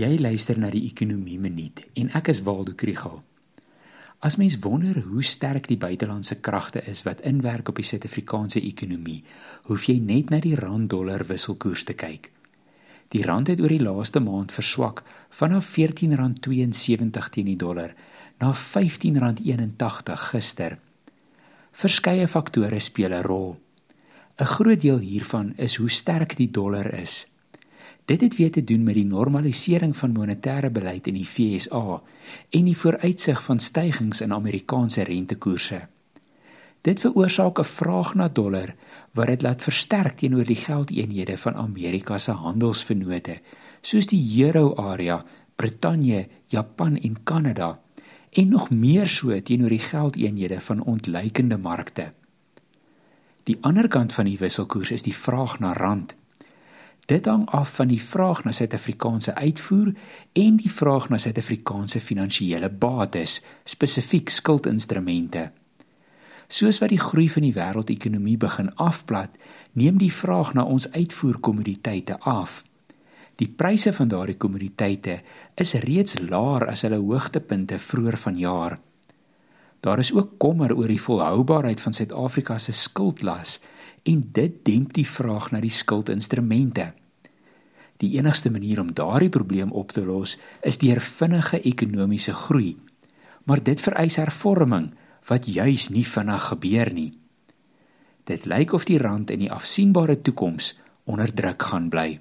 Jy luister na die Ekonomie Minuut en ek is Waldo Krügel. As mens wonder hoe sterk die buitelandse kragte is wat inwerk op die Suid-Afrikaanse ekonomie, hoef jy net na die rand-dollar wisselkoers te kyk. Die rand het oor die laaste maand verswak vanaf R14.72 teen die dollar na R15.81 gister. Verskeie faktore speel 'n rol. 'n Groot deel hiervan is hoe sterk die dollar is. Dit het weer te doen met die normalisering van monetêre beleid in die FSA en die vooruitsig van stygings in Amerikaanse rentekoerse. Dit veroorsaak 'n vraag na dollar wat dit laat versterk teenoor die geldeenhede van Amerika se handelsvennote soos die euro-area, Brittanje, Japan en Kanada en nog meer so teenoor die geldeenhede van ontleikende markte. Die ander kant van die wisselkoers is die vraag na rand. Dit hang af van die vraag na Suid-Afrikaanse uitvoer en die vraag na Suid-Afrikaanse finansiële bates, spesifiek skuldinstrumente. Soos wat die groei van die wêreldekonomie begin afplat, neem die vraag na ons uitvoerkommoditeite af. Die pryse van daardie kommoditeite is reeds laer as hulle hoogtepunte vroeër vanjaar. Daar is ook kommer oor die volhoubaarheid van Suid-Afrika se skuldlas en dit demp die vraag na die skuldinstrumente. Die enigste manier om daardie probleem op te los is deur vinnige ekonomiese groei. Maar dit vereis hervorming wat juis nie vinnig gebeur nie. Dit lyk of die rand in die afsienbare toekoms onder druk gaan bly.